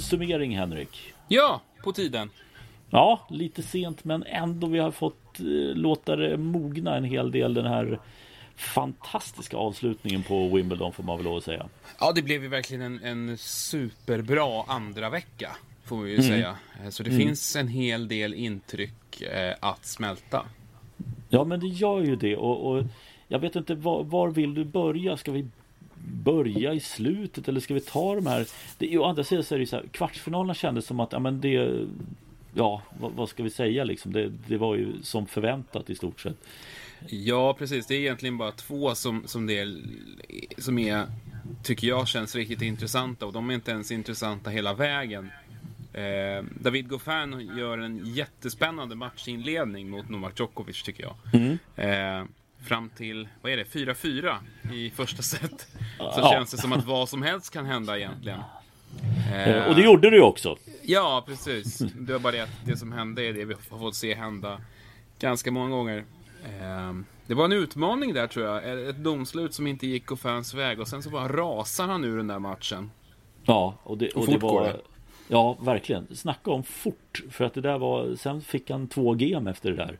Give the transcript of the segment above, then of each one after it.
Summering Henrik. Ja, på tiden. Ja, lite sent men ändå vi har fått eh, låta det mogna en hel del den här fantastiska avslutningen på Wimbledon får man väl lov att säga. Ja, det blev ju verkligen en, en superbra andra vecka får vi ju mm. säga. Eh, så det mm. finns en hel del intryck eh, att smälta. Ja, men det gör ju det och, och jag vet inte var, var, vill du börja? Ska vi börja i slutet eller ska vi ta de här? Det, å andra sidan så är det så här, kvartsfinalerna kändes som att ja, men det Ja, vad, vad ska vi säga liksom? Det, det var ju som förväntat i stort sett. Ja, precis. Det är egentligen bara två som, som, det är, som är, tycker jag, känns riktigt intressanta. Och de är inte ens intressanta hela vägen. Eh, David Goffin gör en jättespännande matchinledning mot Novak Djokovic, tycker jag. Mm. Eh, fram till, vad är det, 4-4 i första set. Så ja. känns det som att vad som helst kan hända egentligen. Eh, och det gjorde du också. Ja, precis. Det var bara det att det som hände är det vi har fått se hända ganska många gånger. Eh, det var en utmaning där tror jag. Ett domslut som inte gick och fans väg och sen så bara rasar han ur den där matchen. Ja, och det, och, och det var... Det. Ja, verkligen. Snacka om fort. För att det där var... Sen fick han två game efter det där.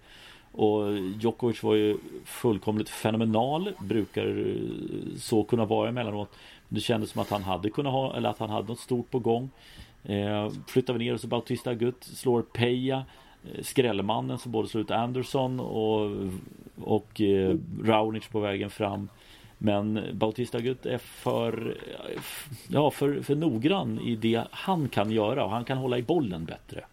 Och Djokovic var ju fullkomligt fenomenal. Brukar eh, så kunna vara emellanåt. Det kändes som att han hade kunnat ha, eller att han hade något stort på gång. Eh, flyttar vi ner oss Bautista Agut slår Peja. Eh, skrällmannen som både slår ut Anderson och, och eh, Raonic på vägen fram. Men Bautista Agut är för, ja, för, för noggrann i det han kan göra och han kan hålla i bollen bättre.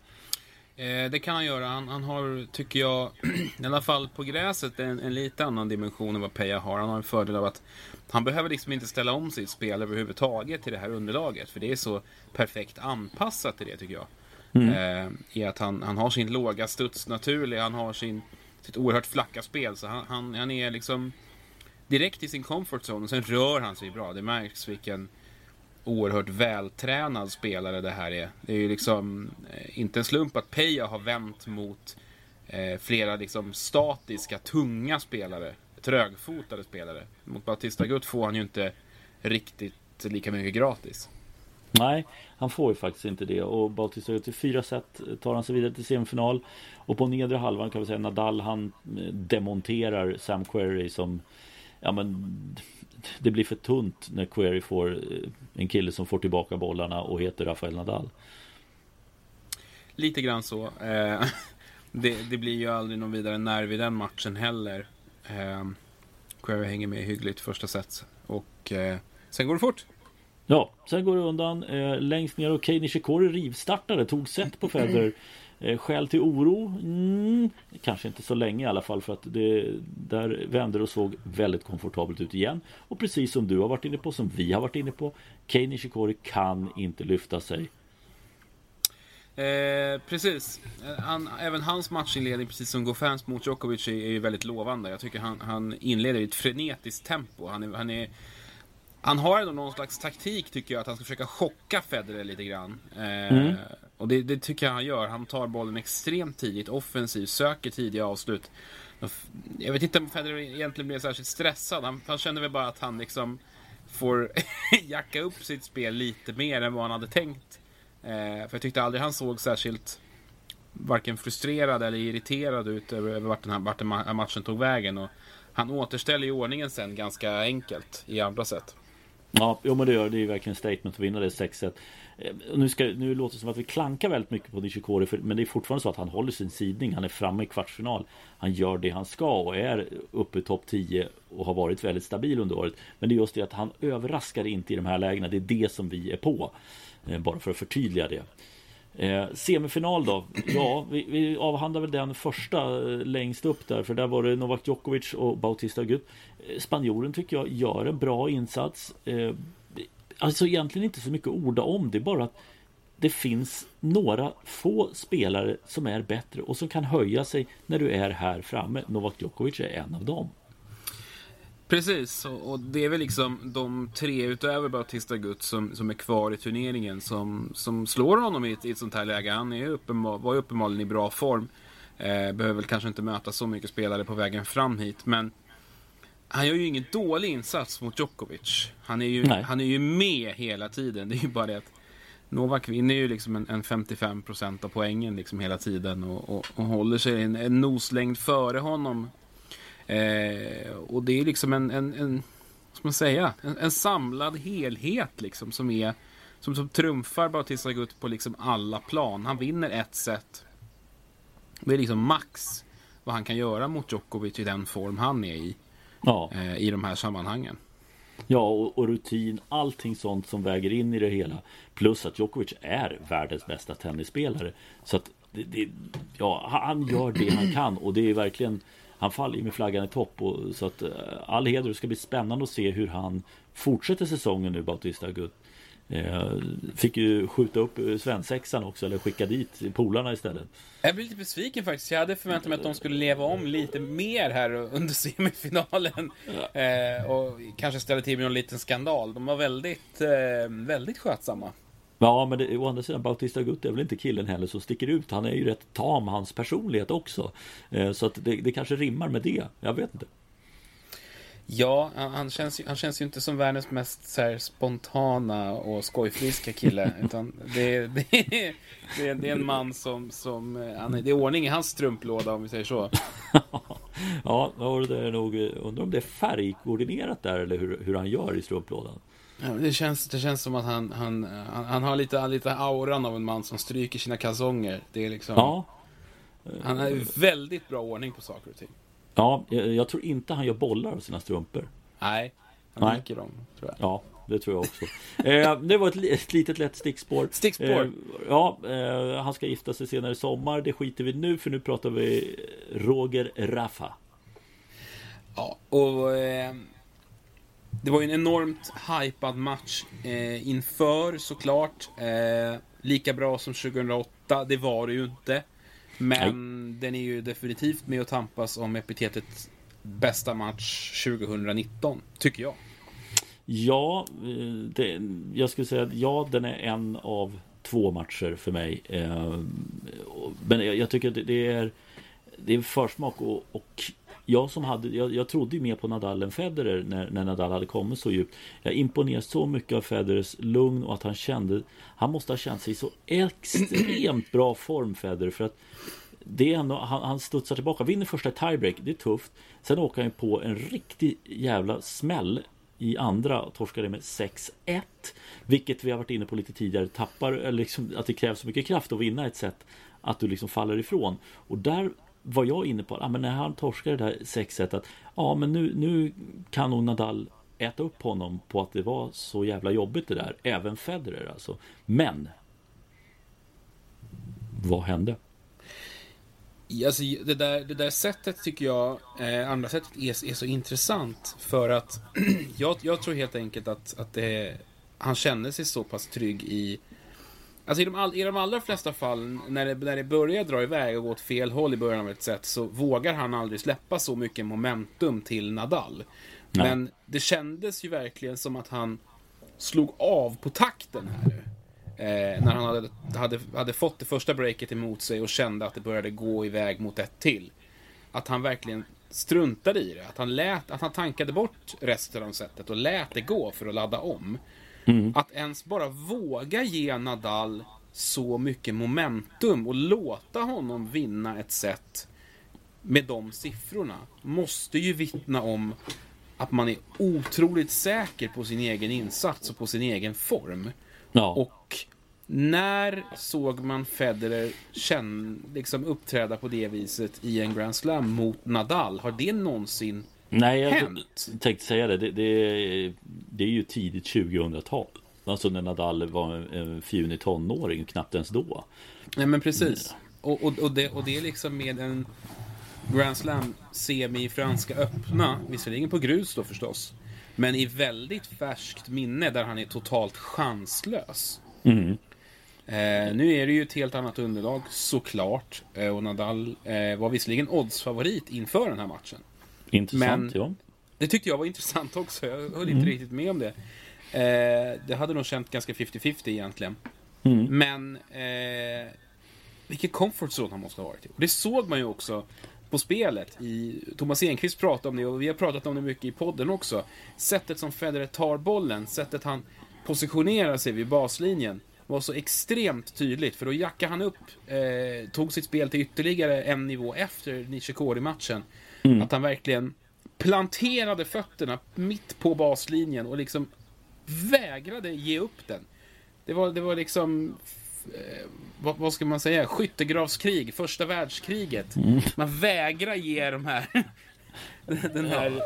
Eh, det kan han göra. Han, han, har, tycker jag, i alla fall på gräset, en, en lite annan dimension än vad Peja har. Han har en fördel av att han behöver liksom inte ställa om sitt spel överhuvudtaget till det här underlaget. För det är så perfekt anpassat till det tycker jag. Mm. Eh, I att han, han har sin låga studs naturlig, han har sin, sitt oerhört flacka spel. Så han, han, han är liksom direkt i sin comfort zone och sen rör han sig bra. Det märks vilken oerhört vältränad spelare det här är. Det är ju liksom eh, inte en slump att Peja har vänt mot eh, flera liksom statiska, tunga spelare. Trögfotade spelare. Mot Batista Gutt får han ju inte riktigt lika mycket gratis. Nej, han får ju faktiskt inte det och Bautista Gutt i fyra set tar han sig vidare till semifinal. Och på nedre halvan kan vi säga Nadal han eh, demonterar Sam Querrey som Ja men det blir för tunt när Query får eh, en kille som får tillbaka bollarna och heter Rafael Nadal. Lite grann så. Eh, det, det, blir ju aldrig någon vidare nerv i den matchen heller. Eh, Query hänger med hyggligt första set och eh, sen går det fort. Ja, sen går det undan. Längst ner och Kei Nishikori rivstartade, tog set på Federer. Eh, skäl till oro? Mm, kanske inte så länge i alla fall för att det där vände och såg väldigt komfortabelt ut igen. Och precis som du har varit inne på, som vi har varit inne på, Kei Nishikori kan inte lyfta sig. Eh, precis. Eh, han, även hans matchinledning, precis som GoFans mot Djokovic, är, är väldigt lovande. Jag tycker han, han inleder i ett frenetiskt tempo. Han är, han är han har ändå någon slags taktik tycker jag, att han ska försöka chocka Federer lite grann. Eh, mm. Och det, det, tycker jag han gör. Han tar bollen extremt tidigt, offensivt, söker tidiga avslut. Jag vet inte om Federer egentligen blev särskilt stressad. Han, han känner väl bara att han liksom får jacka upp sitt spel lite mer än vad han hade tänkt. Eh, för jag tyckte aldrig han såg särskilt varken frustrerad eller irriterad ut över, över vart, den här, vart den matchen tog vägen. Och han återställer ju ordningen sen ganska enkelt i andra sätt. Ja, jo, men det gör det. är verkligen statement att vinna det 6-1. Eh, nu, ska, nu låter det som att vi klankar väldigt mycket på Nishikori för, Men det är fortfarande så att han håller sin sidning Han är framme i kvartsfinal Han gör det han ska och är uppe i topp 10 Och har varit väldigt stabil under året Men det är just det att han överraskar inte i de här lägena Det är det som vi är på eh, Bara för att förtydliga det Eh, semifinal då? Ja, vi, vi avhandlar väl den första eh, längst upp där för där var det Novak Djokovic och Bautista Agut. Eh, spanjoren tycker jag gör en bra insats. Eh, alltså egentligen inte så mycket att orda om det är bara att det finns några få spelare som är bättre och som kan höja sig när du är här framme. Novak Djokovic är en av dem. Precis, och, det är väl liksom de tre utöver Bautista Gutt som, som är kvar i turneringen som, som slår honom i ett, i ett sånt här läge. Han är uppenbar, var ju uppenbarligen i bra form. Eh, behöver väl kanske inte möta så mycket spelare på vägen fram hit, men han gör ju ingen dålig insats mot Djokovic. Han är ju, han är ju med hela tiden. Det är ju bara det att Novak vinner ju liksom en, en 55% av poängen liksom hela tiden och, och, och håller sig en, en noslängd före honom. Eh, och det är liksom en, en, en vad ska man säga, en, en samlad helhet liksom som är som, som trumfar Bautista Agut på liksom alla plan. Han vinner ett set. Det är liksom max vad han kan göra mot Djokovic i den form han är i. Ja. Eh, I de här sammanhangen. Ja, och, och, rutin, allting sånt som väger in i det hela. Plus att Djokovic är världens bästa tennisspelare. Så att det, det, ja, han gör det han kan och det är verkligen Han faller ju med flaggan i topp och, så att eh, all heder, det ska bli spännande att se hur han fortsätter säsongen nu Bautista Agut. Eh, fick ju skjuta upp svensexan också, eller skicka dit polarna istället. Jag blir lite besviken faktiskt. Jag hade förväntat mig att de skulle leva om lite mer här under semifinalen. Ja. Eh, och kanske ställa till med någon liten skandal. De var väldigt, eh, väldigt skötsamma. Ja, men det, å andra sidan, Bautista Gutt är väl inte killen heller som sticker ut. Han är ju rätt tam, hans personlighet också. Eh, så att det, det kanske rimmar med det. Jag vet inte. Ja, han känns, ju, han känns ju inte som världens mest så spontana och skojfriska kille. utan det, det, det, det, är en man som... som eh, han, det är ordning i hans strumplåda om vi säger så. ja, det är nog... Undrar om det är färgkoordinerat där eller hur, hur han gör i strumplådan. Det, känns, det känns som att han, han, han, han, har lite, lite auran av en man som stryker sina kalsonger. Det är liksom... Ja. Han har väldigt bra ordning på saker och ting. Ja, jag, tror inte han gör bollar av sina strumpor. Nej, han viker dem, tror jag. Ja, det tror jag också. eh, det var ett, ett litet lätt stickspår. Stickspår? Eh, ja, eh, han ska gifta sig senare i sommar. Det skiter vi nu, för nu pratar vi Roger Raffa. Ja, och... Det var ju en enormt hypad match eh, inför såklart. Eh, lika bra som 2008, det var det ju inte. Men Nej. den är ju definitivt med att tampas om epitetet bästa match 2019, tycker jag. Ja, eh, det, jag skulle säga att ja, den är en av två matcher för mig. Eh, men jag, tycker att det är det är försmak och, och jag som hade, jag, jag trodde ju mer på Nadal än Federer när, när Nadal hade kommit så djupt. Jag imponerades så mycket av Federers lugn och att han kände, han måste ha känt sig i så extremt bra form Federer för att det är ändå, han, han studsar tillbaka, vinner första tiebreak, det är tufft. Sen åker han på en riktig jävla smäll i andra torskar torskade med 6-1. Vilket vi har varit inne på lite tidigare, tappar eh, liksom, att det krävs så mycket kraft att vinna ett sätt att du liksom faller ifrån. Och där var jag inne på, ja, men när han torskade det där 6-1 att ja men nu, nu kan nog Nadal äta upp honom på att det var så jävla jobbigt det där. Även Federer alltså. Men vad hände? Alltså, det, där, det där sättet tycker jag, eh, andra sättet är, är så intressant. För att jag, jag tror helt enkelt att, att det, han kände sig så pass trygg i Alltså i de, all, i de allra flesta fall, när det, när det börjar dra iväg och gå åt fel håll i början av ett set, så vågar han aldrig släppa så mycket momentum till Nadal. Nej. Men det kändes ju verkligen som att han slog av på takten här. Eh, när han hade, hade, hade fått det första breaket emot sig och kände att det började gå iväg mot ett till. Att han verkligen struntade i det. Att han, lät, att han tankade bort resten av setet och lät det gå för att ladda om. Mm. Att ens bara våga ge Nadal så mycket momentum och låta honom vinna ett set med de siffrorna måste ju vittna om att man är otroligt säker på sin egen insats och på sin egen form. Ja. Och när såg man Federer känn, liksom uppträda på det viset i en Grand Slam mot Nadal? Har det någonsin Nej, jag hänt? tänkte säga det. Det, det. det, är ju tidigt 2000-tal. Alltså när Nadal var en fjunig tonåring, knappt ens då. Nej men precis. Mm. Och, och, och, det, och det är liksom med en Grand Slam semi i Franska öppna, visserligen på grus då förstås. Men i väldigt färskt minne där han är totalt chanslös. Mm. Eh, nu är det ju ett helt annat underlag såklart. Eh, och Nadal eh, var visserligen oddsfavorit inför den här matchen. Intressant, Men ja. Det tyckte jag var intressant också. Jag höll mm. inte riktigt med om det. Eh, det hade nog känt ganska 50-50 egentligen. Mm. Men eh, vilken comfort zone han måste ha varit i. Och det såg man ju också på spelet. I, Thomas Enqvist pratade om det och vi har pratat om det mycket i podden också. Sättet som Federer tar bollen, sättet han positionerar sig vid baslinjen. var så extremt tydligt. För då jackade han upp, eh, tog sitt spel till ytterligare en nivå efter Nishikori-matchen. Mm. Att han verkligen planterade fötterna mitt på baslinjen och liksom vägrade ge upp den. Det var, det var liksom eh, vad, vad, ska man säga, skyttegravskrig, första världskriget. Mm. Man vägrar ge de här, den här,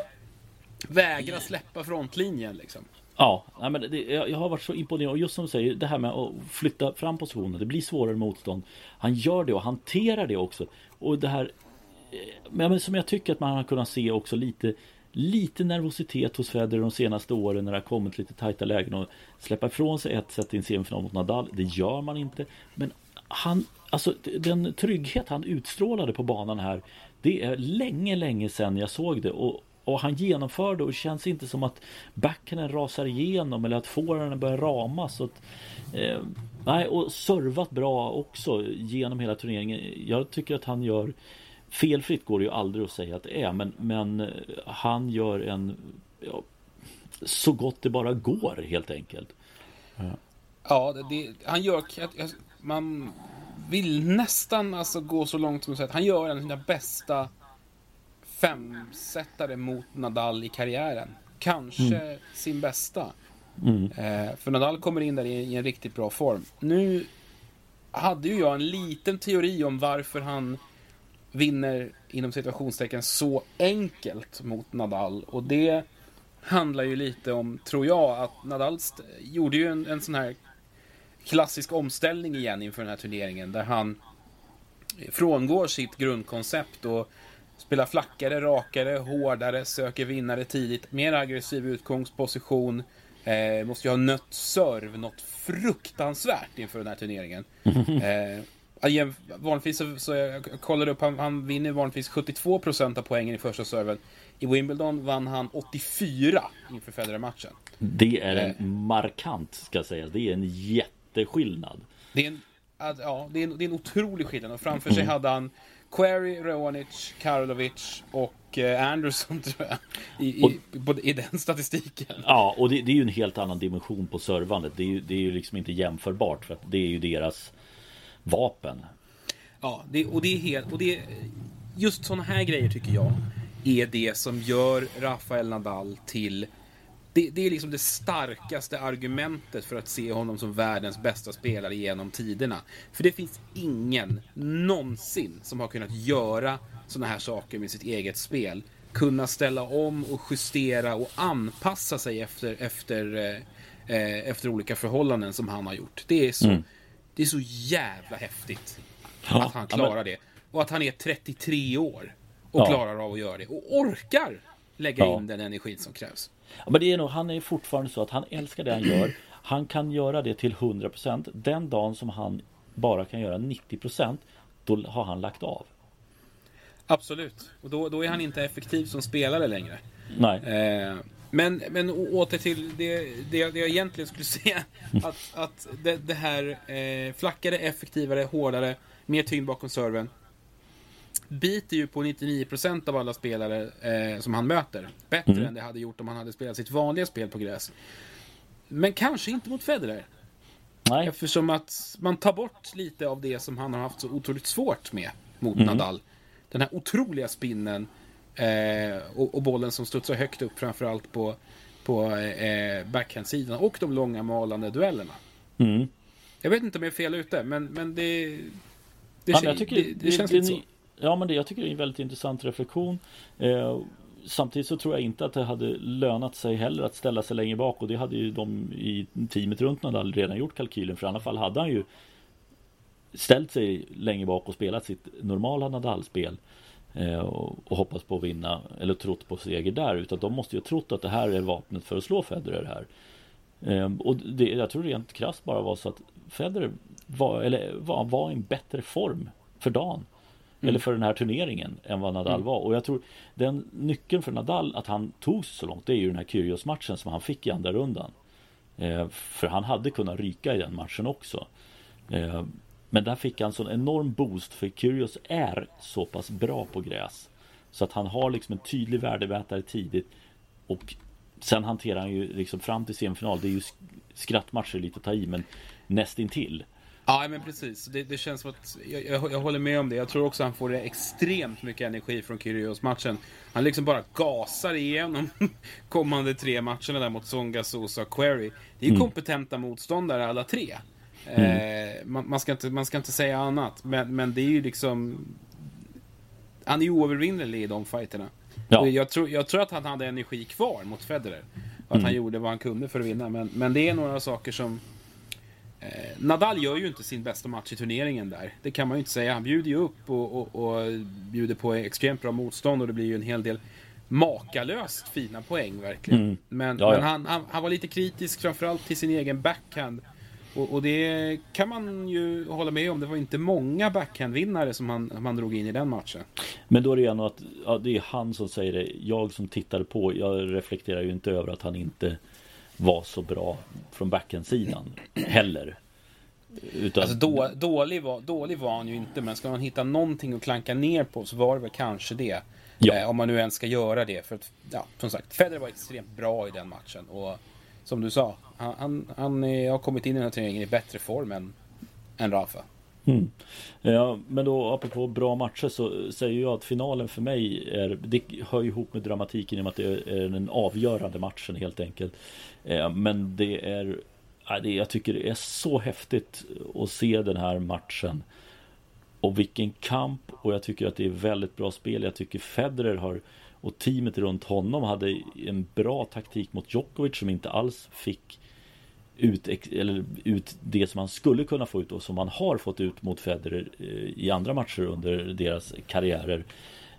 vägrar släppa frontlinjen liksom. Ja, men det, jag, har varit så imponerad. Och just som du säger, det här med att flytta fram positionen. Det blir svårare motstånd. Han gör det och hanterar det också. Och det här Eh, men som jag tycker att man har kunnat se också lite Lite nervositet hos Federer de senaste åren när det har kommit lite tajta lägen och släppa ifrån sig ett set i en semifinal mot Nadal. Det gör man inte. Men han, alltså den trygghet han utstrålade på banan här. Det är länge, länge sedan jag såg det och, och han genomför det och det känns inte som att backhanden rasar igenom eller att forehanden börjar ramas. att, eh, nej, och servat bra också genom hela turneringen. Jag tycker att han gör Felfritt går det ju aldrig att säga att det är men, men han gör en ja, så gott det bara går helt enkelt. Ja, ja det, han gör man vill nästan alltså gå så långt som att säga att han gör en av sina bästa femsättare mot Nadal i karriären. Kanske mm. sin bästa. Mm. Eh, för Nadal kommer in där i, i en riktigt bra form. Nu hade ju jag en liten teori om varför han vinner inom situationstecken så enkelt mot Nadal. Och det handlar ju lite om, tror jag, att Nadal gjorde ju en, en sån här klassisk omställning igen inför den här turneringen där han frångår sitt grundkoncept och spelar flackare, rakare, hårdare, söker vinnare tidigt, mer aggressiv utgångsposition. Eh, måste ju ha nött serv något fruktansvärt inför den här turneringen. Eh, Vanligtvis så, så jag kollade upp, han, han vinner vanligtvis 72% av poängen i första serven. I Wimbledon vann han 84 inför Federer-matchen. Det är en eh. markant, ska sägas. Det är en jätteskillnad. Det är en, ja, det är en, det är en otrolig skillnad. Och framför sig mm. hade han Query, Raonic, Karlovic och eh, Anderson tror jag. I, och, i, i, den statistiken. Ja, och det, det, är ju en helt annan dimension på servandet. Det är ju, det är ju liksom inte jämförbart. För att det är ju deras vapen. Ja, det, och det är helt... Och det, just sådana här grejer tycker jag är det som gör Rafael Nadal till... Det, det, är liksom det starkaste argumentet för att se honom som världens bästa spelare genom tiderna. För det finns ingen någonsin som har kunnat göra sådana här saker med sitt eget spel. Kunna ställa om och justera och anpassa sig efter, efter, eh, eh efter olika förhållanden som han har gjort. Det är så... Mm det är så jävla häftigt ja, att han klarar men... det. Och att han är 33 år och ja. klarar av att göra det. Och orkar lägga ja. in den energin som krävs. Men det är nog, han är fortfarande så att han älskar det han gör. Han kan göra det till 100%. Den dagen som han bara kan göra 90% då har han lagt av. Absolut. Och då, då är han inte effektiv som spelare längre. Nej. Eh, men, men åter till det, det, det jag egentligen skulle säga. Att, att det, det här eh, flackare, effektivare, hårdare, mer tyngd bakom serven. Biter ju på 99% av alla spelare eh, som han möter. Bättre mm. än det hade gjort om han hade spelat sitt vanliga spel på gräs. Men kanske inte mot Federer. Nej. Eftersom att man tar bort lite av det som han har haft så otroligt svårt med mot mm. Nadal. Den här otroliga spinnen och, och, bollen som studsar högt upp framförallt på, på eh, backhandsidan och de långa malande duellerna. Mm. Jag vet inte om jag är fel ute, men, men det, det, ja, men tycker, det, det, det känns lite så. Ja, men det, jag tycker det är en väldigt intressant reflektion. Eh, samtidigt så tror jag inte att det hade lönat sig heller att ställa sig längre bak och det hade ju de i teamet runt Nadal redan gjort kalkylen för i alla fall hade han ju ställt sig längre bak och spelat sitt normala Nadal-spel. Eh, och hoppas på att vinna eller trott på seger där utan de måste ju ha trott att det här är vapnet för att slå Federer här. Eh, och det, jag tror rent krasst bara var så att Federer var, eller var, var i en bättre form för dagen. Mm. Eller för den här turneringen än vad Nadal mm. var. Och jag tror den nyckeln för Nadal att han tog sig så långt det är ju den här Kyrgios-matchen som han fick i andra rundan. Eh, för han hade kunnat ryka i den matchen också. Men där fick han sån enorm boost för Kyrgios är så pass bra på gräs. Så att han har liksom en tydlig värdemätare tidigt. Och Sen hanterar han ju liksom fram till semifinal. Det är ju skrattmatcher lite att ta i men nästintill. Ja, men precis. Det, det känns som att jag, jag, jag, håller med om det. Jag tror också att han får extremt mycket energi från Kyrgios-matchen. Han liksom bara gasar igenom kommande tre matcherna där mot Songa, Sosa och Query. Det är ju mm. kompetenta motståndare alla tre. Mm. Eh, man, man, ska inte, man ska inte säga annat. Men, men det är ju liksom... Han är ju oövervinnelig i de fighterna. Ja. Jag, tror, jag tror att han hade energi kvar mot Federer. Och att mm. han gjorde vad han kunde för att vinna. Men, men det är några saker som Eh, Nadal gör ju inte sin bästa match i turneringen där. Det kan man ju inte säga. Han bjuder ju upp och, och, och bjuder på extremt bra motstånd och det blir ju en hel del makalöst fina poäng verkligen. Mm. Men, ja, ja. men han, han, han, var lite kritisk framförallt till sin egen backhand. Och, och, det kan man ju hålla med om. Det var inte många backhandvinnare som han, han drog in i den matchen. Men då är det ju ändå att ja, det är han som säger det. Jag som tittade på, jag reflekterar ju inte över att han inte var så bra från backhandsidan heller. Utan... Alltså, då, dålig, var, dålig var han ju inte, men ska man hitta någonting att klanka ner på så var det väl kanske det. Ja. Eh, om man nu ens ska göra det. För att, ja, som sagt, Federer var extremt bra i den matchen. Och som du sa, han, han, han är, har kommit in i den här turneringen i bättre form än, än Rafa. Mm. Ja, men då apropå bra matcher så säger jag att finalen för mig är Det hör ihop med dramatiken i och med att det är den avgörande matchen helt enkelt eh, Men det är Jag tycker det är så häftigt att se den här matchen Och vilken kamp och jag tycker att det är väldigt bra spel Jag tycker Federer har och teamet runt honom hade en bra taktik mot Djokovic som inte alls fick ut, eller ut det som han skulle kunna få ut och som han har fått ut mot Federer eh, i andra matcher under deras karriärer.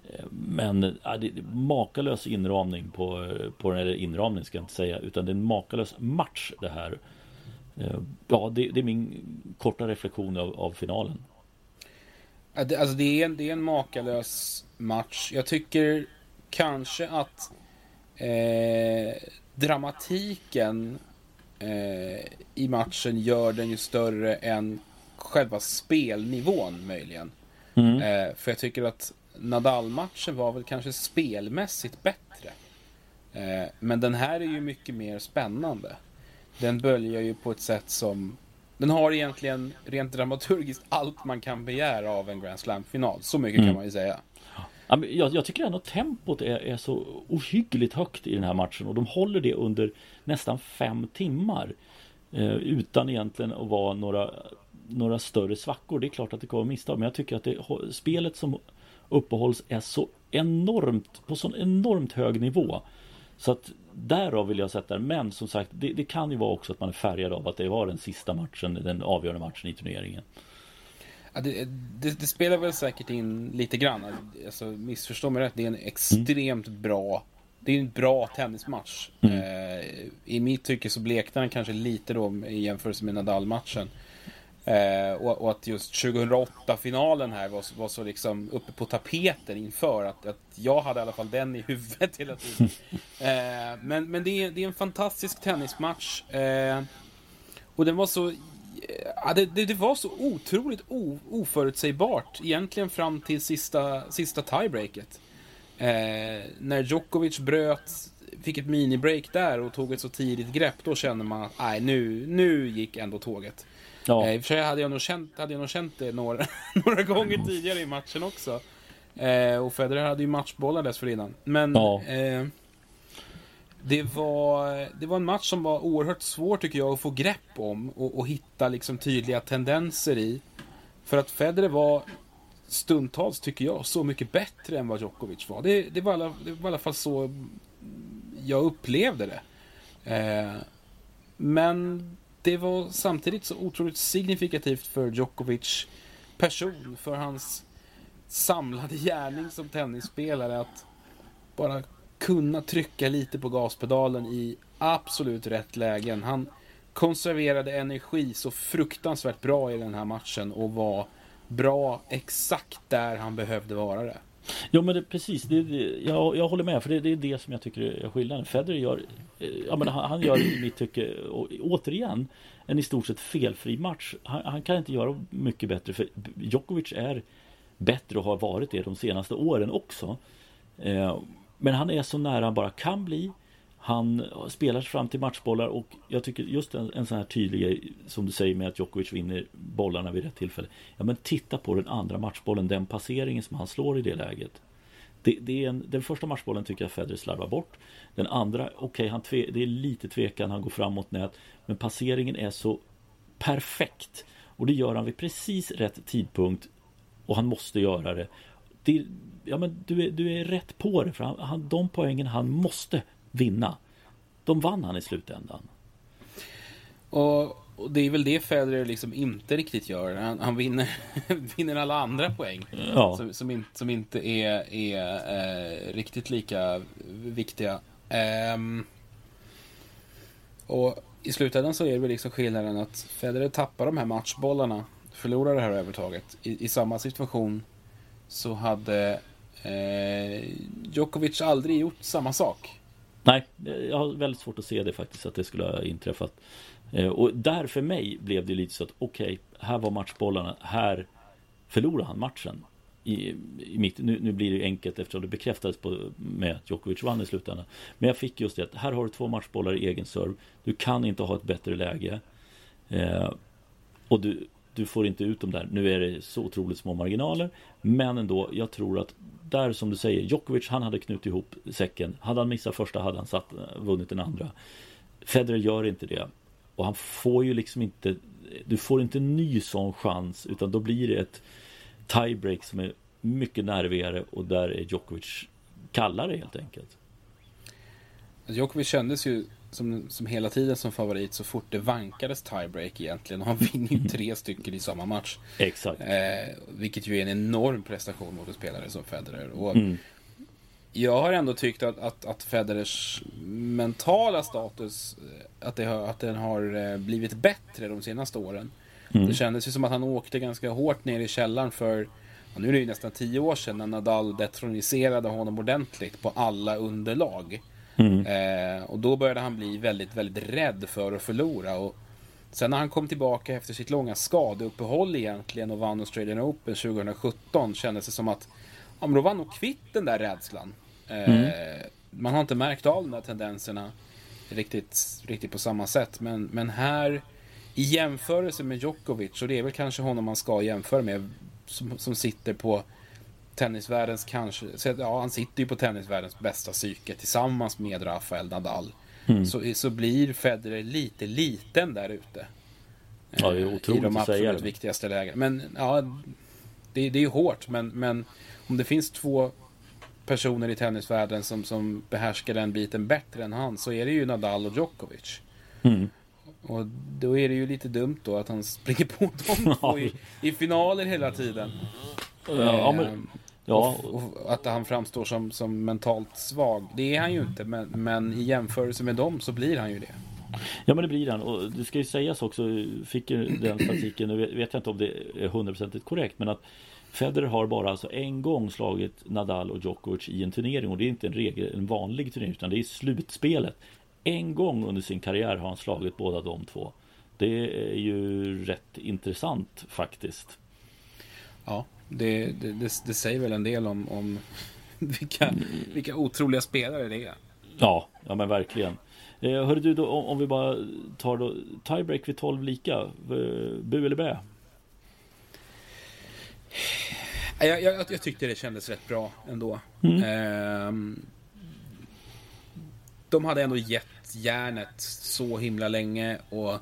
Eh, men ja, det är makalös inramning på, eh, på den, eller inramning ska jag inte säga, utan det är en makalös match det här. Ja, det, det är min korta reflektion av, av finalen. Alltså det är, en, det är en makalös match. Jag tycker kanske att eh, dramatiken eh, i matchen gör den ju större än själva spelnivån möjligen. Mm. Eh, för jag tycker att Nadal-matchen var väl kanske spelmässigt bättre. Eh, men den här är ju mycket mer spännande. Den böljar ju på ett sätt som... Den har egentligen rent dramaturgiskt allt man kan begära av en Grand Slam-final. Så mycket mm. kan man ju säga. Jag, jag tycker ändå tempot är, är, så ohyggligt högt i den här matchen och de håller det under nästan fem timmar. Eh, utan egentligen att vara några, några större svackor. Det är klart att det kommer misstag men jag tycker att det, spelet som uppehålls är så enormt, på så enormt hög nivå. Så att därav vill jag sätta det. Men som sagt, det, det, kan ju vara också att man är färgad av att det var den sista matchen, den avgörande matchen i turneringen. Ja, det, det, det, spelar väl säkert in lite grann. Alltså, missförstå mig rätt, det är en extremt mm. bra det är en bra tennismatch. Mm. Eh, I mitt tycke så bleknar den kanske lite då i jämförelse med Nadal-matchen. Eh, och, och, att just 2008-finalen här var, var, så liksom uppe på tapeten inför att, att jag hade i alla fall den i huvudet hela tiden. Eh, men men det, är, det är en fantastisk tennismatch. Eh, och den var så Ja, det, det, det, var så otroligt o, oförutsägbart egentligen fram till sista, sista tiebreaket. Eh, när Djokovic bröt, fick ett minibreak där och tog ett så tidigt grepp, då kände man att nej, nu, nu gick ändå tåget. Ja. Eh, I och för sig hade jag nog känt, hade jag nog känt det några, några gånger tidigare i matchen också. Eh, och Federer hade ju matchbollar dessförinnan. Men ja. eh, det var, det var en match som var oerhört svår tycker jag att få grepp om och, och hitta liksom tydliga tendenser i. För att Federer var stundtals, tycker jag, så mycket bättre än vad Djokovic var. Det, det, var, alla, det var i alla fall så jag upplevde det. Eh, men det var samtidigt så otroligt signifikativt för Djokovic person, för hans samlade gärning som tennisspelare att bara kunna trycka lite på gaspedalen i absolut rätt lägen. Han konserverade energi så fruktansvärt bra i den här matchen och var bra exakt där han behövde vara det. Ja men det, precis, det, det, jag, jag håller med för det, det, är det som jag tycker är skillnaden. Federer gör, eh, ja, men han, han gör i mitt tycke, och, återigen, en i stort sett felfri match. Han, han, kan inte göra mycket bättre för Djokovic är bättre och har varit det de senaste åren också. Eh, men han är så nära han bara kan bli. Han spelar sig fram till matchbollar och jag tycker just en, en sån här tydlig grej som du säger med att Djokovic vinner bollarna vid rätt tillfälle. Ja men titta på den andra matchbollen, den passeringen som han slår i det läget. Det, det är en, den första matchbollen tycker jag Federer slarvar bort. Den andra, okej, okay, det är lite tvekan, han går framåt nät. Men passeringen är så perfekt. Och det gör han vid precis rätt tidpunkt. Och han måste göra det. det ja, men du, är, du är rätt på det. För han, han, de poängen han måste vinna. De vann han i slutändan. Och, och det är väl det Federer liksom inte riktigt gör. Han, han vinner, vinner alla andra poäng. Ja. Som, som, in, som inte är, är eh, riktigt lika viktiga. Um, och i slutändan så är det väl liksom skillnaden att Federer tappar de här matchbollarna. Förlorar det här övertaget. I, i samma situation så hade eh, Djokovic aldrig gjort samma sak. Nej, jag har väldigt svårt att se det faktiskt att det skulle ha inträffat. Eh, och där för mig blev det lite så att okej, okay, här var matchbollarna, här förlorade han matchen. I, i mitt, nu, nu, blir det enkelt eftersom det bekräftades på, med att Djokovic vann i slutändan. Men jag fick just det att här har du två matchbollar i egen serve. Du kan inte ha ett bättre läge. Eh, och du, du får inte ut dem där. Nu är det så otroligt små marginaler. Men ändå, jag tror att där som du säger, Djokovic han hade knutit ihop säcken. Hade han missat första hade han satt, eh, vunnit den andra. Federer gör inte det. Och han får ju liksom inte Du får inte en ny sån chans utan då blir det ett tiebreak som är mycket nervigare och där är Djokovic kallare helt enkelt. Djokovic kändes ju som, som hela tiden som favorit så fort det vankades tiebreak egentligen. Och han vinner ju tre stycken i samma match. Exakt. Eh, vilket ju är en enorm prestation mot en spelare som Federer. Och mm. Jag har ändå tyckt att, att, att Federers mentala status eh, att, det har, att den har eh, blivit bättre de senaste åren. Mm. Det kändes ju som att han åkte ganska hårt ner i källaren för nu är det ju nästan tio år sedan när Nadal detroniserade honom ordentligt på alla underlag. Mm. Eh, och då började han bli väldigt, väldigt rädd för att förlora. Och sen när han kom tillbaka efter sitt långa skadeuppehåll egentligen och vann Australian Open 2017 kändes det som att ja, men då var han nog kvitt den där rädslan. Eh, mm. Man har inte märkt av de där tendenserna riktigt, riktigt på samma sätt. Men, men här i jämförelse med Djokovic, och det är väl kanske honom man ska jämföra med, som, som sitter på tennisvärldens kanske, ja han sitter ju på tennisvärldens bästa psyke tillsammans med Rafael Nadal. Mm. Så, så blir Federer lite liten där ute. Ja, det är eh, otroligt I de absolut viktigaste lägena. Men ja, det, det är ju hårt. Men, men om det finns två personer i tennisvärlden som, som behärskar den biten bättre än han så är det ju Nadal och Djokovic. Mm. Och då är det ju lite dumt då att han springer på dem två i, i finaler hela tiden. Ja, men, ehm, ja. Och, och, att han framstår som, som mentalt svag. Det är han ju inte, men, men i jämförelse med dem så blir han ju det. Ja men det blir han och det ska ju sägas också Fick ju den statistiken, nu vet jag inte om det är hundraprocentigt korrekt men att Federer har bara alltså en gång slagit Nadal och Djokovic i en turnering och det är inte en, regel, en vanlig turnering utan det är slutspelet. En gång under sin karriär har han slagit båda de två. Det är ju rätt intressant faktiskt. Ja, det, det, det, det säger väl en del om, om vilka, vilka otroliga spelare det är. Ja, ja men verkligen. Eh, hörru du, då, om, om vi bara tar då tiebreak vid 12 lika. Eh, bu eller bä? Jag, jag, jag, tyckte det kändes rätt bra ändå. Mm. Eh, de hade ändå gett järnet så himla länge och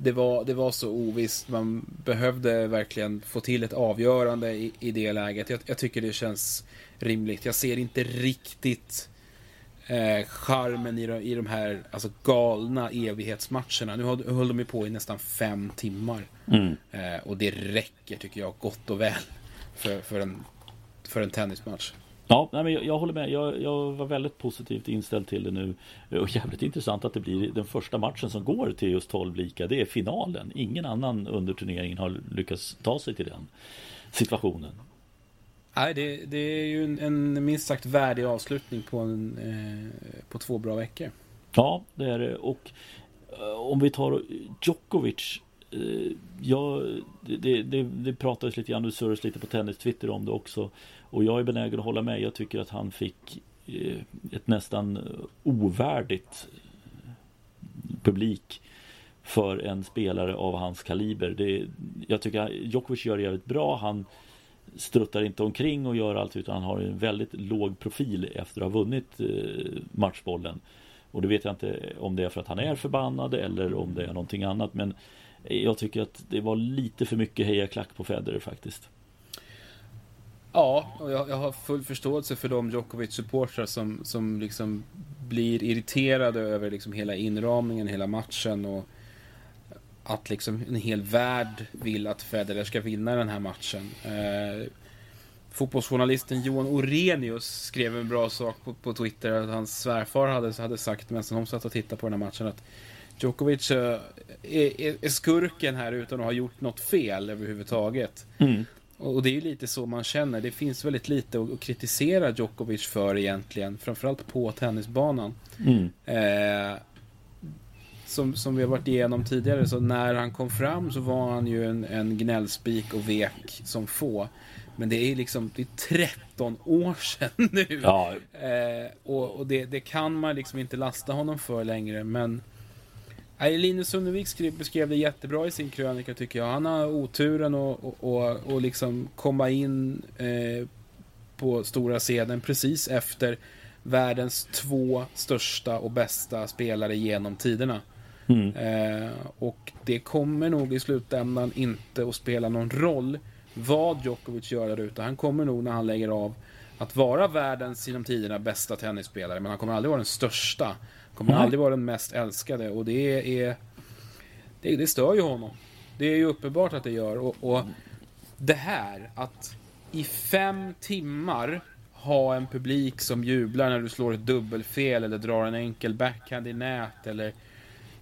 det var, det var så ovisst. Man behövde verkligen få till ett avgörande i, i det läget. Jag, jag, tycker det känns rimligt. Jag ser inte riktigt eh, charmen i, de, i de här alltså, galna evighetsmatcherna. Nu höll, höll de ju på i nästan fem timmar. Mm. Eh, och det räcker tycker jag gott och väl för, för, en, för en tennismatch. Ja, nej, men jag, jag håller med. Jag, jag, var väldigt positivt inställd till det nu. Och jävligt intressant att det blir den första matchen som går till just 12 lika. Det är finalen. Ingen annan under turneringen har lyckats ta sig till den situationen. Nej, det, det är ju en, en, minst sagt värdig avslutning på, en, eh, på två bra veckor. Ja, det är det. Och eh, om vi tar Djokovic. Eh, ja, det, det, det pratades lite grann, du surrades lite på tennis Twitter om det också. Och jag är benägen att hålla med. Jag tycker att han fick eh, ett nästan ovärdigt publik för en spelare av hans kaliber. Det, jag tycker Djokovic gör det jävligt bra. Han struttar inte omkring och gör allt utan han har en väldigt låg profil efter att ha vunnit eh, matchbollen. Och det vet jag inte om det är för att han är förbannad eller om det är någonting annat. Men jag tycker att det var lite för mycket hejaklack på Federer faktiskt. Ja, och jag, jag har full förståelse för de Djokovic-supportrar som, som liksom blir irriterade över liksom hela inramningen, hela matchen och att liksom en hel värld vill att Federer ska vinna den här matchen. Eh, fotbollsjournalisten Johan Orenius skrev en bra sak på, på Twitter att hans svärfar hade, hade sagt medan de satt och tittade på den här matchen att Djokovic eh, är, är, skurken här utan att ha gjort något fel överhuvudtaget. Mm. Och det är ju lite så man känner. Det finns väldigt lite att kritisera Djokovic för egentligen. Framförallt på tennisbanan. Mm. Eh, som, som vi har varit igenom tidigare, så när han kom fram så var han ju en, en gnällspik och vek som få. Men det är liksom det är 13 år sedan nu. Ja. Eh, och och det, det, kan man liksom inte lasta honom för längre. Men Nej, Linus Sunnevik beskrev det jättebra i sin krönika tycker jag. Han har oturen att och, och, och liksom komma in eh, på stora scenen precis efter världens två största och bästa spelare genom tiderna. Mm. Eh, och det kommer nog i slutändan inte att spela någon roll vad Djokovic gör där ute. Han kommer nog när han lägger av att vara världens genom tiderna bästa tennisspelare. Men han kommer aldrig vara den största. Kommer mm. aldrig vara den mest älskade och det är... Det, det stör ju honom. Det är ju uppenbart att det gör. Och, och det här att i fem timmar ha en publik som jublar när du slår ett dubbelfel eller drar en enkel backhand i nät eller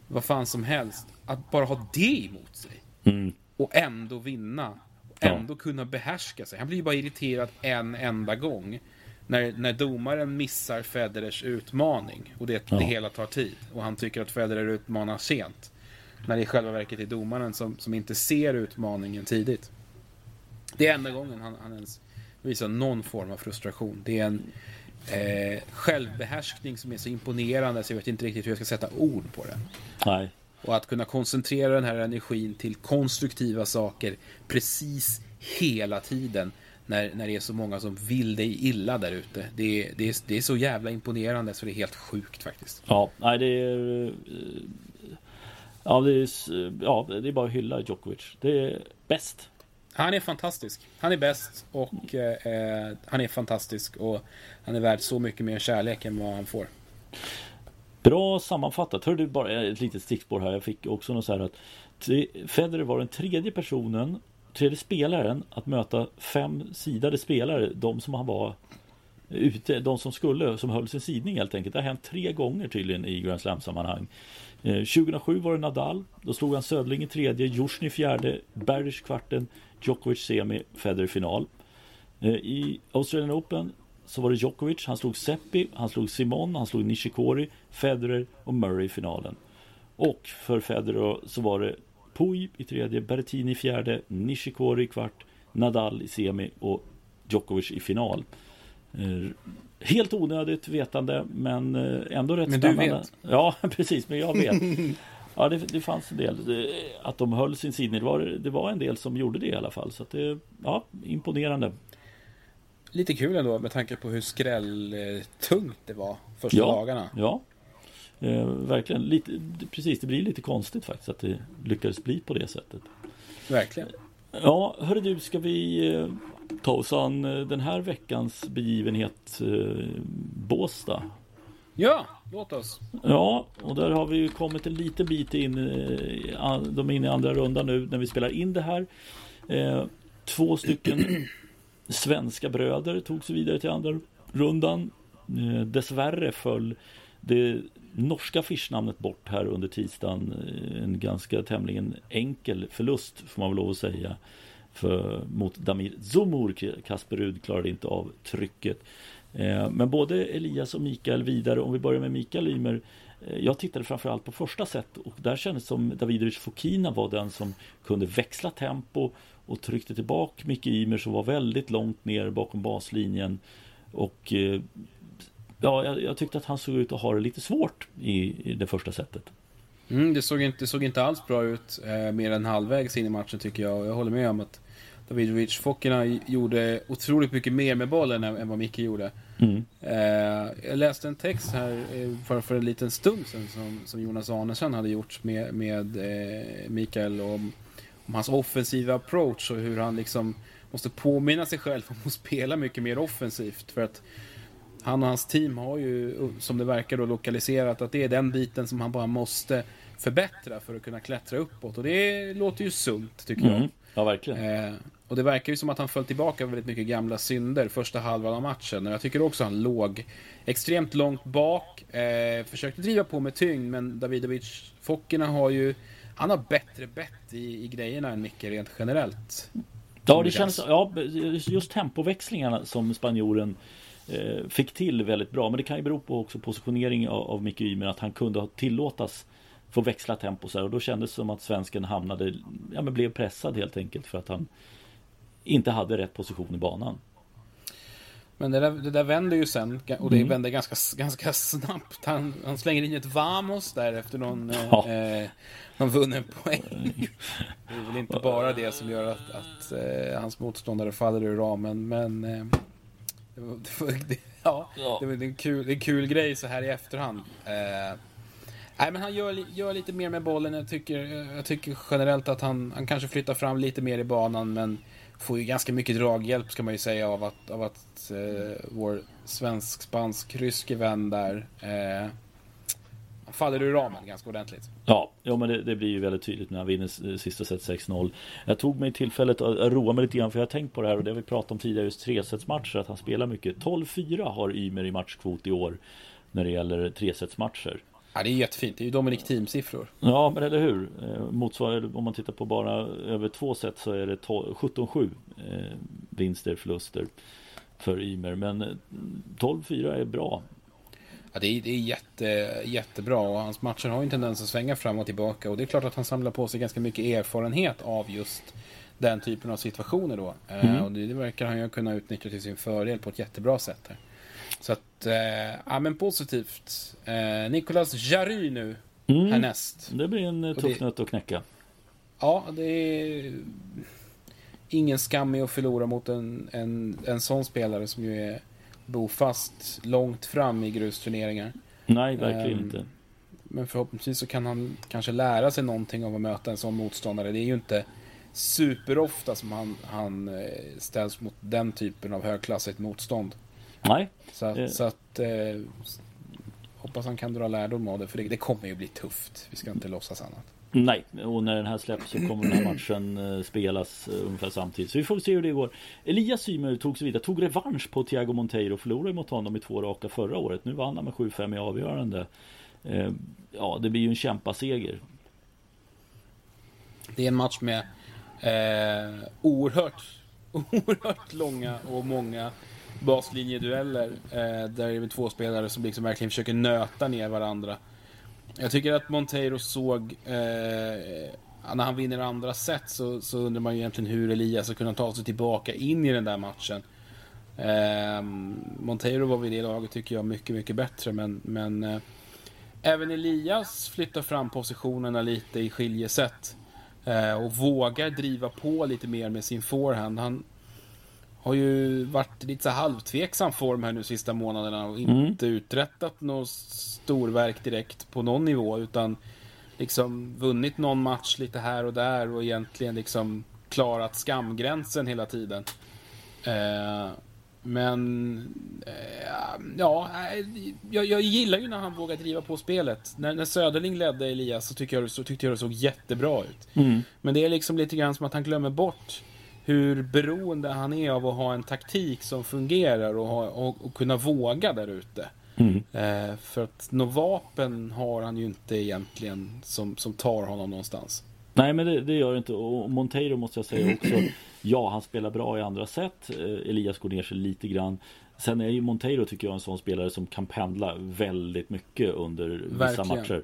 vad fan som helst. Att bara ha det emot sig. Mm. Och ändå vinna. Och ändå ja. kunna behärska sig. Han blir ju bara irriterad en enda gång när, när domaren missar Federers utmaning och det, ja. det hela tar tid och han tycker att Federer utmanar sent. När det i själva verket är domaren som, som inte ser utmaningen tidigt. Det är enda gången han, han ens visar någon form av frustration. Det är en eh, självbehärskning som är så imponerande så jag vet inte riktigt hur jag ska sätta ord på det. Nej. Och att kunna koncentrera den här energin till konstruktiva saker precis hela tiden när, när det är så många som vill dig illa där ute. Det, det, är, det är så jävla imponerande så det är helt sjukt faktiskt. Ja, nej det är... Ja, det är, ja, det är bara att hylla Djokovic. Det är bäst. Han är fantastisk. Han är bäst och eh, han är fantastisk och han är värd så mycket mer kärlek än vad han får. Bra sammanfattat. Hör du bara ett litet stickspår här. Jag fick också något så här att Federer var den tredje personen tredje spelaren att möta fem sidade spelare, de som han var ute, de som skulle, som höll sin sidning helt enkelt. Det har hänt tre gånger tydligen i Grand Slam-sammanhang. Eh, 2007 var det Nadal, då slog han Södling i tredje, Jusjny fjärde, Berdych kvarten, Djokovic semi, Federer final. Eh, I Australian Open så var det Djokovic, han slog Seppi, han slog Simon, han slog Nishikori, Federer och Murray i finalen. Och för Federer så var det Puy i tredje, Berrettini i fjärde, Nishikori i kvart, Nadal i semi och Djokovic i final. Eh, helt onödigt vetande men eh, ändå rätt men spännande. Du vet. Ja precis, men jag vet. Ja det, det fanns en del. Att de höll sin sidning. Det var, det var en del som gjorde det i alla fall. Så att det, ja, imponerande. Lite kul ändå med tanke på hur skrälltungt det var första ja, dagarna. Ja, Eh, verkligen, lite, precis, det blir lite konstigt faktiskt att det lyckades bli på det sättet. Verkligen. Ja, hörru du, ska vi eh, ta oss an eh, den här veckans begivenhet eh, Båstad? Ja, låt oss. Ja, och där har vi ju kommit en liten bit in. Eh, de är inne i andra rundan nu när vi spelar in det här. Två stycken svenska bröder tog sig vidare till andra rundan. Dessvärre föll det norska affischnamnet bort här under tisdagen. Eh, en ganska tämligen enkel förlust får man väl lov att säga. För, mot Damir Zumur. Kasper Rud klarade inte av trycket. Eh, men både Elias och Mikael vidare. Om vi börjar med Mikael Ymer. Eh, jag tittade framförallt på första set och där kändes det som Davidovic Fokina var den som kunde växla tempo och tryckte tillbaka Micke Ymer som var väldigt långt ner bakom baslinjen. Och eh, Ja, jag, jag, tyckte att han såg ut att ha det lite svårt i, i det första setet. Mm, det, såg inte, det såg inte alls bra ut eh, mer än halvvägs in i matchen tycker jag. Jag håller med om att Davidovic Fokina gjorde otroligt mycket mer med bollen än, än vad Micke gjorde. Mm. Eh, jag läste en text här eh, för, för en liten stund sedan som, som Jonas Arnesson hade gjort med, med eh, Mikael om, om hans offensiva approach och hur han liksom måste påminna sig själv om att spela mycket mer offensivt. För att han och hans team har ju, som det verkar, då lokaliserat att det är den biten som han bara måste förbättra för att kunna klättra uppåt. Och det låter ju sunt, tycker mm. jag. Ja, verkligen. Eh, och det verkar ju som att han föll tillbaka väldigt mycket gamla synder första halvan av matchen. Och jag tycker också han låg extremt långt bak. Eh, försökte driva på med tyngd, men Davidovic Fokina har ju... Han har bättre bett i, i grejerna än Micke rent generellt. Ja, det känns... Ja, just tempoväxlingarna som spanjoren fick till väldigt bra. Men det kan ju bero på också positionering av, av Micke Ymer, att han kunde ha tillåtas få växla tempo så här. Och då kändes det som att svensken hamnade, ja men blev pressad helt enkelt för att han inte hade rätt position i banan. Men det där, det där vänder ju sen och det mm. vänder ganska, ganska snabbt. Han, han slänger in ett Vamos där efter någon, ja. eh, någon vunnen poäng. Det är väl inte bara det som gör att, att eh, hans motståndare faller ur ramen, men eh, det, var, det, ja, ja. Det, var en kul, det en kul grej så här i efterhand. Eh, nej, men han gör, gör lite mer med bollen. Jag tycker, jag tycker generellt att han, han kanske flyttar fram lite mer i banan, men får ju ganska mycket draghjälp ska man ju säga av att, av att eh, vår svensk-spansk-ryske vän där eh, faller ur ramen ganska ordentligt. Ja, ja men det, det, blir ju väldigt tydligt när han vinner sista set 6-0. Jag tog mig tillfället att roa mig lite grann för jag har tänkt på det här och det har vi pratat om tidigare just tresetsmatcher att han spelar mycket. 12-4 har Ymer i matchkvot i år när det gäller tresetsmatcher. Ja, det är jättefint. Det är ju Dominic Team-siffror. Ja, men eller hur. Eh, motsvarar, om man tittar på bara över två set så är det 17-7 eh, vinster, förluster för Ymer. Men 12-4 eh, är bra. Ja, det är, det är jätte, jättebra och hans matcher har en tendens att svänga fram och tillbaka. Och det är klart att han samlar på sig ganska mycket erfarenhet av just den typen av situationer då. Mm. och det, det verkar han ju kunna utnyttja till sin fördel på ett jättebra sätt. Här. Så att, eh, ja men positivt. Eh, Nicolas Jarry nu, mm. härnäst. Det blir en eh, tuff nöt att knäcka. Ja, det är ingen skam i att förlora mot en, en, en sån spelare som ju är bofast långt fram i grusturneringar. Nej, verkligen um, inte. Men förhoppningsvis så kan han kanske lära sig någonting av att möta en sån motståndare. Det är ju inte superofta som han, han eh, ställs mot den typen av högklassigt motstånd. Nej. Så, att, så att eh, hoppas han kan dra lärdom av det, för det, det, kommer ju bli tufft. Vi ska inte låtsas annat. Nej, och när den här släpps så kommer den här matchen eh, spelas eh, ungefär samtidigt. Så vi får se hur det går. Elias Symer tog sig vidare, tog revansch på Thiago Monteiro. Förlorade mot honom i två raka förra året. Nu vann han med 7-5 i avgörande. Eh, ja, det blir ju en kämpaseger. Det är en match med eh, oerhört, oerhört långa och många baslinjedueller. Eh, där är det två spelare som liksom verkligen försöker nöta ner varandra. Jag tycker att Monteiro såg... Eh, när han vinner andra set så, så undrar man ju egentligen hur Elias har kunnat ta sig tillbaka in i den där matchen. Eh, Monteiro var vid det laget tycker jag mycket, mycket bättre men, men eh, även Elias flyttar fram positionerna lite i skiljeset. Eh, och vågar driva på lite mer med sin forehand. Han, har ju varit lite så halvtveksam form här nu sista månaderna och inte mm. uträttat något storverk direkt på någon nivå utan liksom vunnit någon match lite här och där och egentligen liksom klarat skamgränsen hela tiden. Eh, men eh, ja, jag, jag, gillar ju när han vågar driva på spelet. När, när Söderling ledde Elias så, tycker jag, så tyckte jag det såg jättebra ut. Mm. Men det är liksom lite grann som att han glömmer bort hur beroende han är av att ha en taktik som fungerar och, ha, och, och kunna våga där ute. Mm. Eh, för att något vapen har han ju inte egentligen som, som tar honom någonstans. Nej men det, det gör det inte och Monteiro måste jag säga också Ja han spelar bra i andra sätt eh, Elias går ner sig lite grann Sen är ju Monteiro tycker jag en sån spelare som kan pendla väldigt mycket under vissa Verkligen. matcher Eh,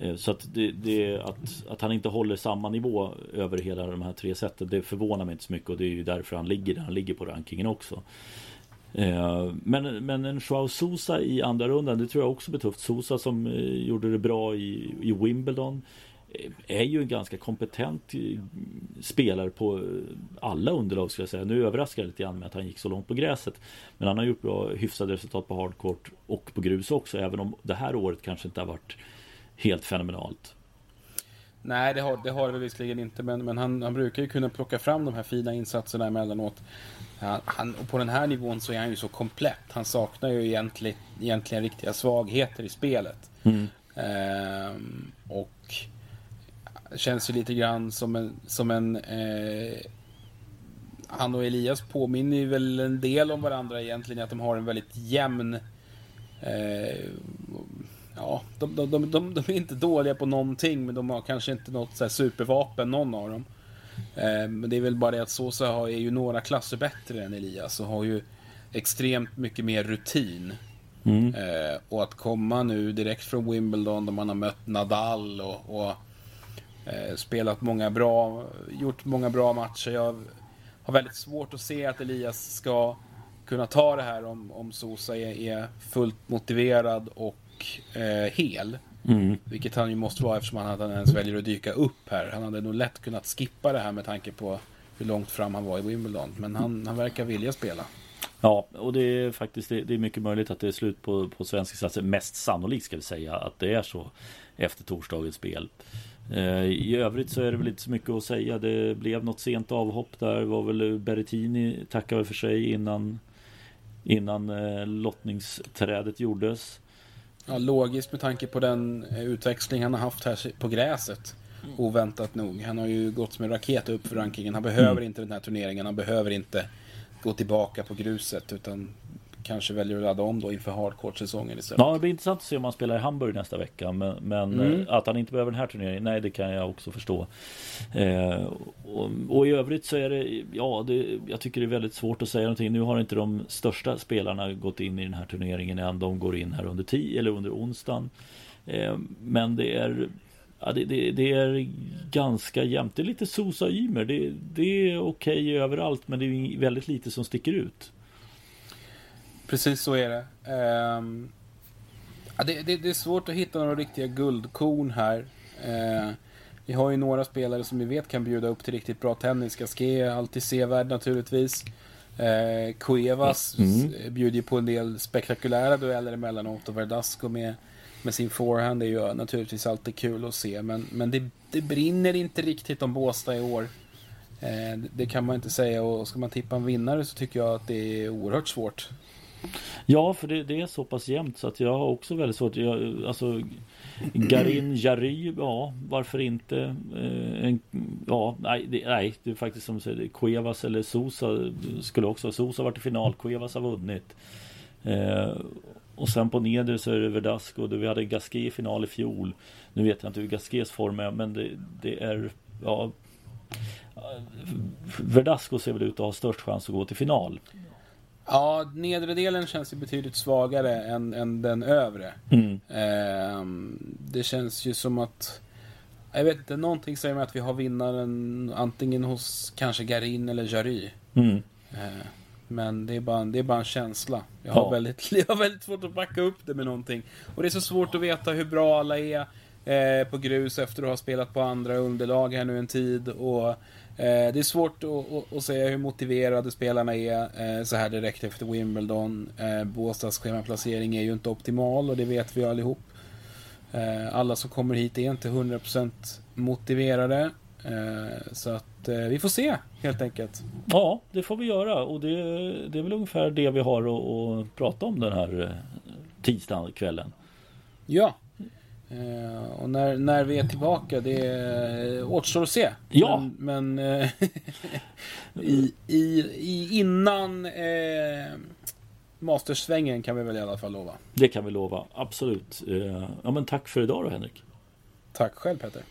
Eh, så att, det, det, att, att han inte håller samma nivå över hela de här tre sätten Det förvånar mig inte så mycket och det är ju därför han ligger där han ligger på rankingen också eh, men, men en Joao Sosa i andra rundan, det tror jag också blir tufft. Sosa som eh, gjorde det bra i, i Wimbledon är ju en ganska kompetent spelare på alla underlag skulle jag säga. Nu överraskar jag lite grann med att han gick så långt på gräset. Men han har gjort bra hyfsade resultat på hardcourt och på grus också. Även om det här året kanske inte har varit helt fenomenalt. Nej, det har det, har det visserligen inte, men, men han, han brukar ju kunna plocka fram de här fina insatserna emellanåt. Han, han, och på den här nivån så är han ju så komplett. Han saknar ju egentligen, egentligen riktiga svagheter i spelet. Mm. Ehm, och känns ju lite grann som en... Som en eh, han och Elias påminner ju väl en del om varandra egentligen, att de har en väldigt jämn eh, ja, de, de, de, de, är inte dåliga på någonting, men de har kanske inte något så supervapen, någon av dem. Eh, men det är väl bara det att Sosa har, är ju några klasser bättre än Elias och har ju extremt mycket mer rutin. Mm. Eh, och att komma nu direkt från Wimbledon där man har mött Nadal och, och eh, spelat många bra, gjort många bra matcher. Jag har väldigt svårt att se att Elias ska kunna ta det här om, om Sosa är, är fullt motiverad och eh, hel. Mm. Vilket han ju måste vara eftersom han, han ens väljer att dyka upp här. Han hade nog lätt kunnat skippa det här med tanke på hur långt fram han var i Wimbledon. Men han, han verkar vilja spela. Ja, och det är faktiskt det, det är mycket möjligt att det är slut på, på svensk insatser. Mest sannolikt ska vi säga att det är så efter torsdagens spel. Eh, I övrigt så är det väl inte så mycket att säga. Det blev något sent avhopp där. det var väl eh, Berrettini tackade för sig innan innan eh, lottningsträdet gjordes. Ja, logiskt med tanke på den eh, utväxling han har haft här på gräset. Mm. Oväntat nog. Han har ju gått som en raket upp för rankingen. Han behöver mm. inte den här turneringen. Han behöver inte gå tillbaka på gruset. Utan kanske väljer att ladda om då inför hardcourt-säsongen istället. Ja, det blir intressant att se om han spelar i Hamburg nästa vecka. Men, men mm. Eh, att han inte behöver den här turneringen, nej det kan jag också förstå. Eh, och, och, i övrigt så är det, ja, det, jag tycker det är väldigt svårt att säga någonting. Nu har inte de största spelarna gått in i den här turneringen än. De går in här under 10 eller under onsdagen. Eh, men det är Ja, det, det, det, är ganska jämnt. Det är lite Sosa Ymer. Det, det är okej överallt men det är väldigt lite som sticker ut. Precis så är det. Um, ja, det, det, det, är svårt att hitta några riktiga guldkorn här. Uh, vi har ju några spelare som vi vet kan bjuda upp till riktigt bra tennis. Är alltid sevärd naturligtvis. Uh, Cuevas mm. bjuder ju på en del spektakulära dueller emellanåt och Verdasco med, med sin forehand är ju naturligtvis alltid kul att se. Men, men det, det brinner inte riktigt om Båstad i år. Uh, det kan man inte säga och ska man tippa en vinnare så tycker jag att det är oerhört svårt. Ja, för det, det, är så pass jämnt så att jag har också väldigt svårt. Jag, alltså Garin Jary, ja varför inte? Eh, en, ja, nej det, nej, det är faktiskt som du säger, Cuevas eller Sosa skulle också, Sosa har varit i final, Cuevas har vunnit. Eh, och sen på nedre så är det Verdasco, vi hade Gasquet i final i fjol. Nu vet jag inte hur Gasquets form är, men det, det är, ja Verdasco ser väl ut att ha störst chans att gå till final. Ja, nedre delen känns ju betydligt svagare än, än den övre. Mm. Eh, det känns ju som att... Jag vet inte, någonting säger mig att vi har vinnaren antingen hos kanske Garin eller Jary. Mm. Eh, men det är, bara, det är bara en känsla. Jag har, ja. väldigt, jag har väldigt svårt att backa upp det med någonting. Och det är så svårt att veta hur bra alla är eh, på grus efter att ha spelat på andra underlag här nu en tid. Och det är svårt att, säga hur motiverade spelarna är eh, så här direkt efter Wimbledon. Eh, Båstads schemaplacering är ju inte optimal och det vet vi allihop. Alla som kommer hit är inte 100% motiverade. Så att vi får se helt enkelt. Ja, det får vi göra och det, det är väl ungefär det vi har att, att prata om den här tisdagskvällen. Ja, och när, när vi är tillbaka, det uh, återstår att se. Ja. Men, men uh, i, i, i, innan uh, Mastersvängen kan vi väl i alla fall lova. Det kan vi lova, absolut. ja men tack för idag då Henrik. Tack själv Peter.